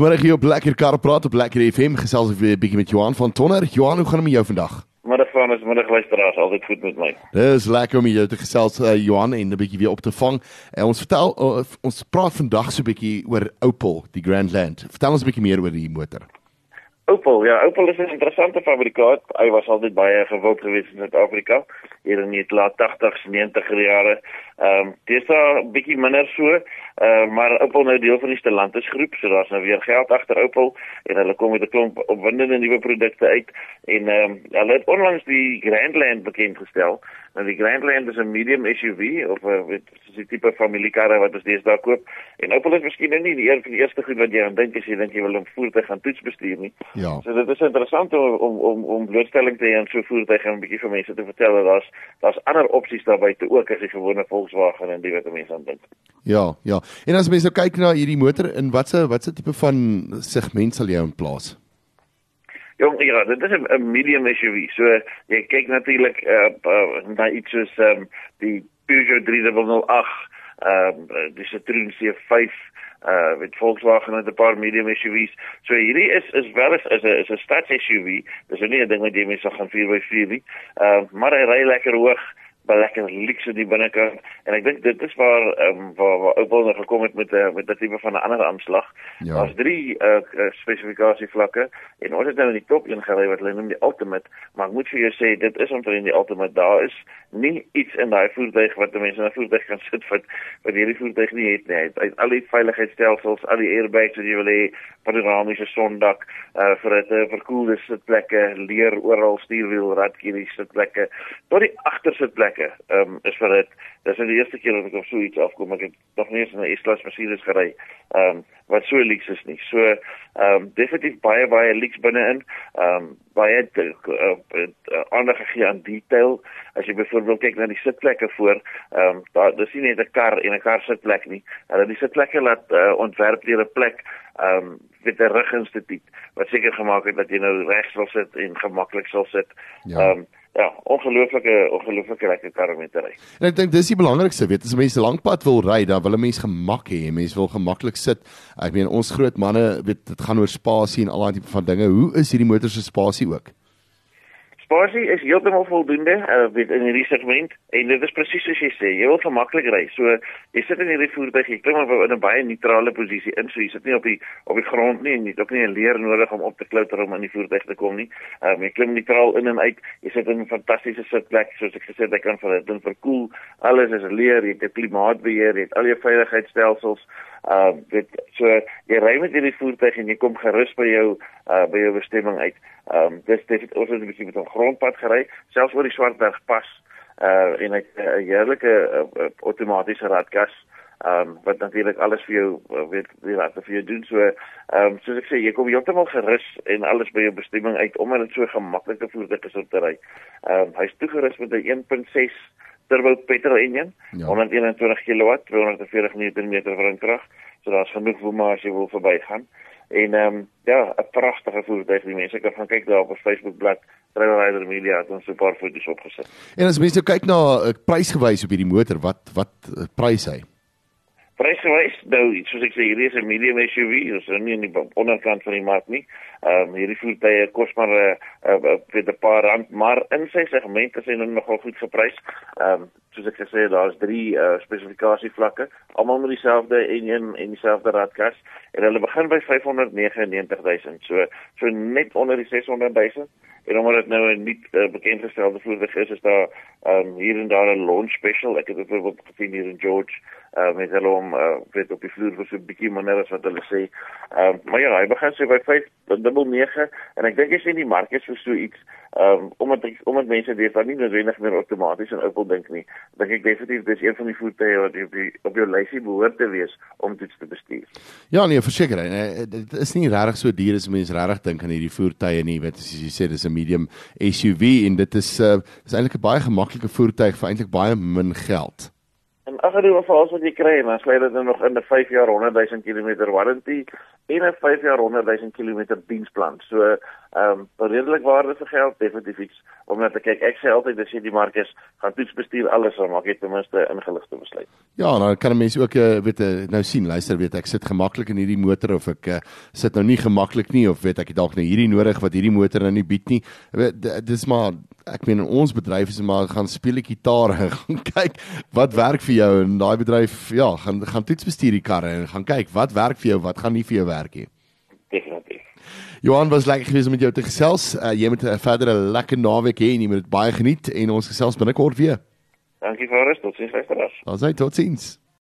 Vanmiddag hier op Lekker Kar praat op Lekker FM gesels ek weer 'n bietjie met Johan van Tonner. Johan, hoe gaan dit met jou vandag? Middag van is middag luisteraars, altyd goed met my. Dis lekker om jou te gesels uh, Johan en 'n bietjie weer op te vang. En ons vertel uh, ons praat vandag so 'n bietjie oor Opel, die Grandland. Vertel ons 'n bietjie meer oor die motor. Opel, ja, Opel is 'n interessante fabrikaat. Hy was altyd baie gewild geweest in Suid-Afrika hier in die laat 80s, 90er jare. Ehm um, dis 'n bietjie minder so, uh, maar Opel nou deel van die Stellantis groep, so daar's nou weer geld agter Opel en hulle kom met 'n klomp opwindende nuwe produkte uit en ehm um, hulle het onlangs die Grandland bekend gestel. Nou die Grandland is 'n medium SUV of 'n weet dis 'n tipe familiekarre wat ons deesdae koop. En Opel is miskien nou nie die een van die eerste goed wat jy aan dink as jy dink jy wil 'n voertuig gaan toets bestuur nie. Ja. So dit is interessant om om om, om blootstelling te hê aan so voertuig en 'n bietjie vir mense te vertel dat daar's daar's ander opsies daar buite ook as jy gewone Volkswagen en die wat mense aan dink. Ja, ja. En as mense nou kyk na hierdie motor in watse watse tipe van segment sal jy in plaas? Jong, ja, dit is 'n medium SUV. So jy kyk natuurlik uh, uh, na iets soos um, die Peugeot 3008, ehm uh, die Citroen C5 uh met Volkswagen en 'n paar medium SUVs. So hierdie is is wel is is 'n is 'n stads SUV. Dis nie 'n ding wat jy mense gaan 4x4 nie. Ehm uh, maar hy ry lekker hoog lekker luxe die binnekant en ek dink dit is waar ehm um, waar, waar Opel nou gekom het met 'n uh, met 'n tipe van 'n ander aanslag. Ja. Daar's drie uh, uh spesifikasievlakke en ons het nou in die top een gery wat hulle noem die Ultimate, maar ek moet vir jou sê dit is omtrent die Ultimate. Daar is nie iets in daai voertuig wat mense in 'n voertuig kan sit wat wat hierdie voertuig nie het nie. Hy het al die veiligheidsstelsels, al die airbags wat jy wil hê, panoramiese sondak, uh vir uh, verkoelde sitplekke, leer oral stuurwiel, radkieries sitplekke, tot die agtersitplekke plekke. Ehm um, is vir dit dis nou die eerste keer dat ek op so iets afkom. Ek het nog nie eens 'n S-klas Mercedes gery. Ehm um, wat so leaks is nie. So ehm um, definitief baie baie leaks binne-in. Ehm um, baie uh, uh, ander gegee aan detail. As jy byvoorbeeld kyk na die sitplekke voor, ehm um, daar dis nie net 'n kar en 'n kar sitplek nie. Hulle die sitplekke laat uh, ontwerp deur 'n plek ehm um, met 'n ruginstituut wat seker gemaak het dat jy nou reg sal sit en gemaklik sal sit. Ja. Ehm ja. um, ja, ongelooflike ongelooflike lekker kar om te ry. En ek dink dis die belangrikste, weet as mense lank pad wil ry, dan wil 'n mens gemak hê, mense wil gemaklik sit. Ek meen ons groot manne, weet dit gaan oor spasie en al daai tipe van dinge. Hoe is hierdie motor se spasie ook? Spasie is heeltemal voldoende uh, weet in hierdie segment. En dit is presies soos jy sê jy wil gemaklik ry. So jy sit in hierdie voertuig jy klim maar in 'n baie neutrale posisie in so jy sit nie op die op die grond nie en jy het ook nie 'n leer nodig om op te klouter om in die voertuig te kom nie. Um, jy klim neutraal in en uit jy sit in 'n fantastiese sitplek soos ek gesê het jy kan vir dit verkoel. Alles is leer jy het klimaatbeheer jy het al jou veiligheidsstelsels uh dit so jy ry met hierdie voertuig en jy kom gerus by jou uh by jou bestemming uit. Ehm um, dis dit ons het 'n bietjie met 'n grondpad gery, selfs oor die Swartberg pas uh en 'n uh, heerlike uh, uh, outomatiese radkas. Ehm um, wat natuurlik alles vir jou uh, weet wie wat vir jou doen so ehm um, soos ek sê jy kom heeltemal gerus en alles by jou bestemming uit omdat dit so gemaklike voertuig is om te ry. Ehm um, hy's toegerus met 'n 1.6 turbo petrol engine, ja. 121 kW, 240 Nm windkrag. So daar's genoeg room as jy wil verbygaan. En ehm um, ja, 'n pragtige voertuig. Die mense kan gaan kyk daar op ons Facebook bladsy Driver Rider Media het ons 'n paar foto's opgesit. En as mense nou kyk na uh, prysgewys op hierdie motor, wat wat uh, prys hy? Prysgewys, nou, soos ek sê, hierdie is 'n medium SUV, dis nou nie in die onderkant van die mark nie. Ehm um, hierdie voertuie kos maar 'n uh, uh, uh, paar rand, maar in sy segment is hy nou nogal goed geprys. Ehm um, soos ek gesê het, daar's drie uh, spesifikasievlakke, almal met dieselfde enjin en dieselfde radkas en hulle begin by 599 000. So so net onder die 600 000 en omdat dit nou 'n nie uh, bekendgestelde voertuig is, is daar um, hier en daar 'n launch special. Ek het dit byvoorbeeld gesien hier in George uh, met hulle om uh, weet op die vloer vir so 'n bietjie manier as wat hulle sê. Um, maar ja, hy begin sê by 5.9 en ek dink jy sien die mark is vir so iets um, omdat ek, omdat mense weet dat nie noodwendig meer outomaties en Opel dink nie. Dink ek definitief dis een van die voertuie wat op die op jou lysie behoort te wees om dit te bestuur. Ja, nee, verseker. Nee, dit is nie regtig so duur as mense regtig dink aan hierdie voertuie nie. Weet as jy sê dis 'n medium SUV en dit is uh, is eintlik 'n baie gemaklike voertuig vir eintlik baie min geld. En jy die geval wat jy kry, dan sluit dit nou nog in 'n 5 jaar 100 000 km warranty en 'n 5 jaar 100 000 km diensplan. So ehm um, redelik waarde vir geld definitief iets om net te kyk. Ek sê altyd as jy die mark is, gaan toetsbestuur alles aan maak jy ten minste ingeligte besluit. Ja, nou kan 'n mens ook uh, weet uh, nou sien, luister weet ek sit gemaklik in hierdie motor of ek uh, sit nou nie gemaklik nie of weet ek het dalk nou hierdie nodig wat hierdie motor nou nie bied nie. Dis maar ek meen ons bedryf is maar gaan speel 'n gitaar en gaan kyk wat werk vir jou en daai bedryf ja, gaan gaan toetsbestuur die karre en gaan kyk wat werk vir jou, wat gaan nie vir jou werk nie. Definitief. Johan was lekker gewees om met jou te gesels. Uh, jy moet 'n verdere lekker naweek hê en jy moet dit baie geniet en ons gesels binnekort weer. Dankie vir alles. Totsiens, luisteraars. Ons sê totsiens.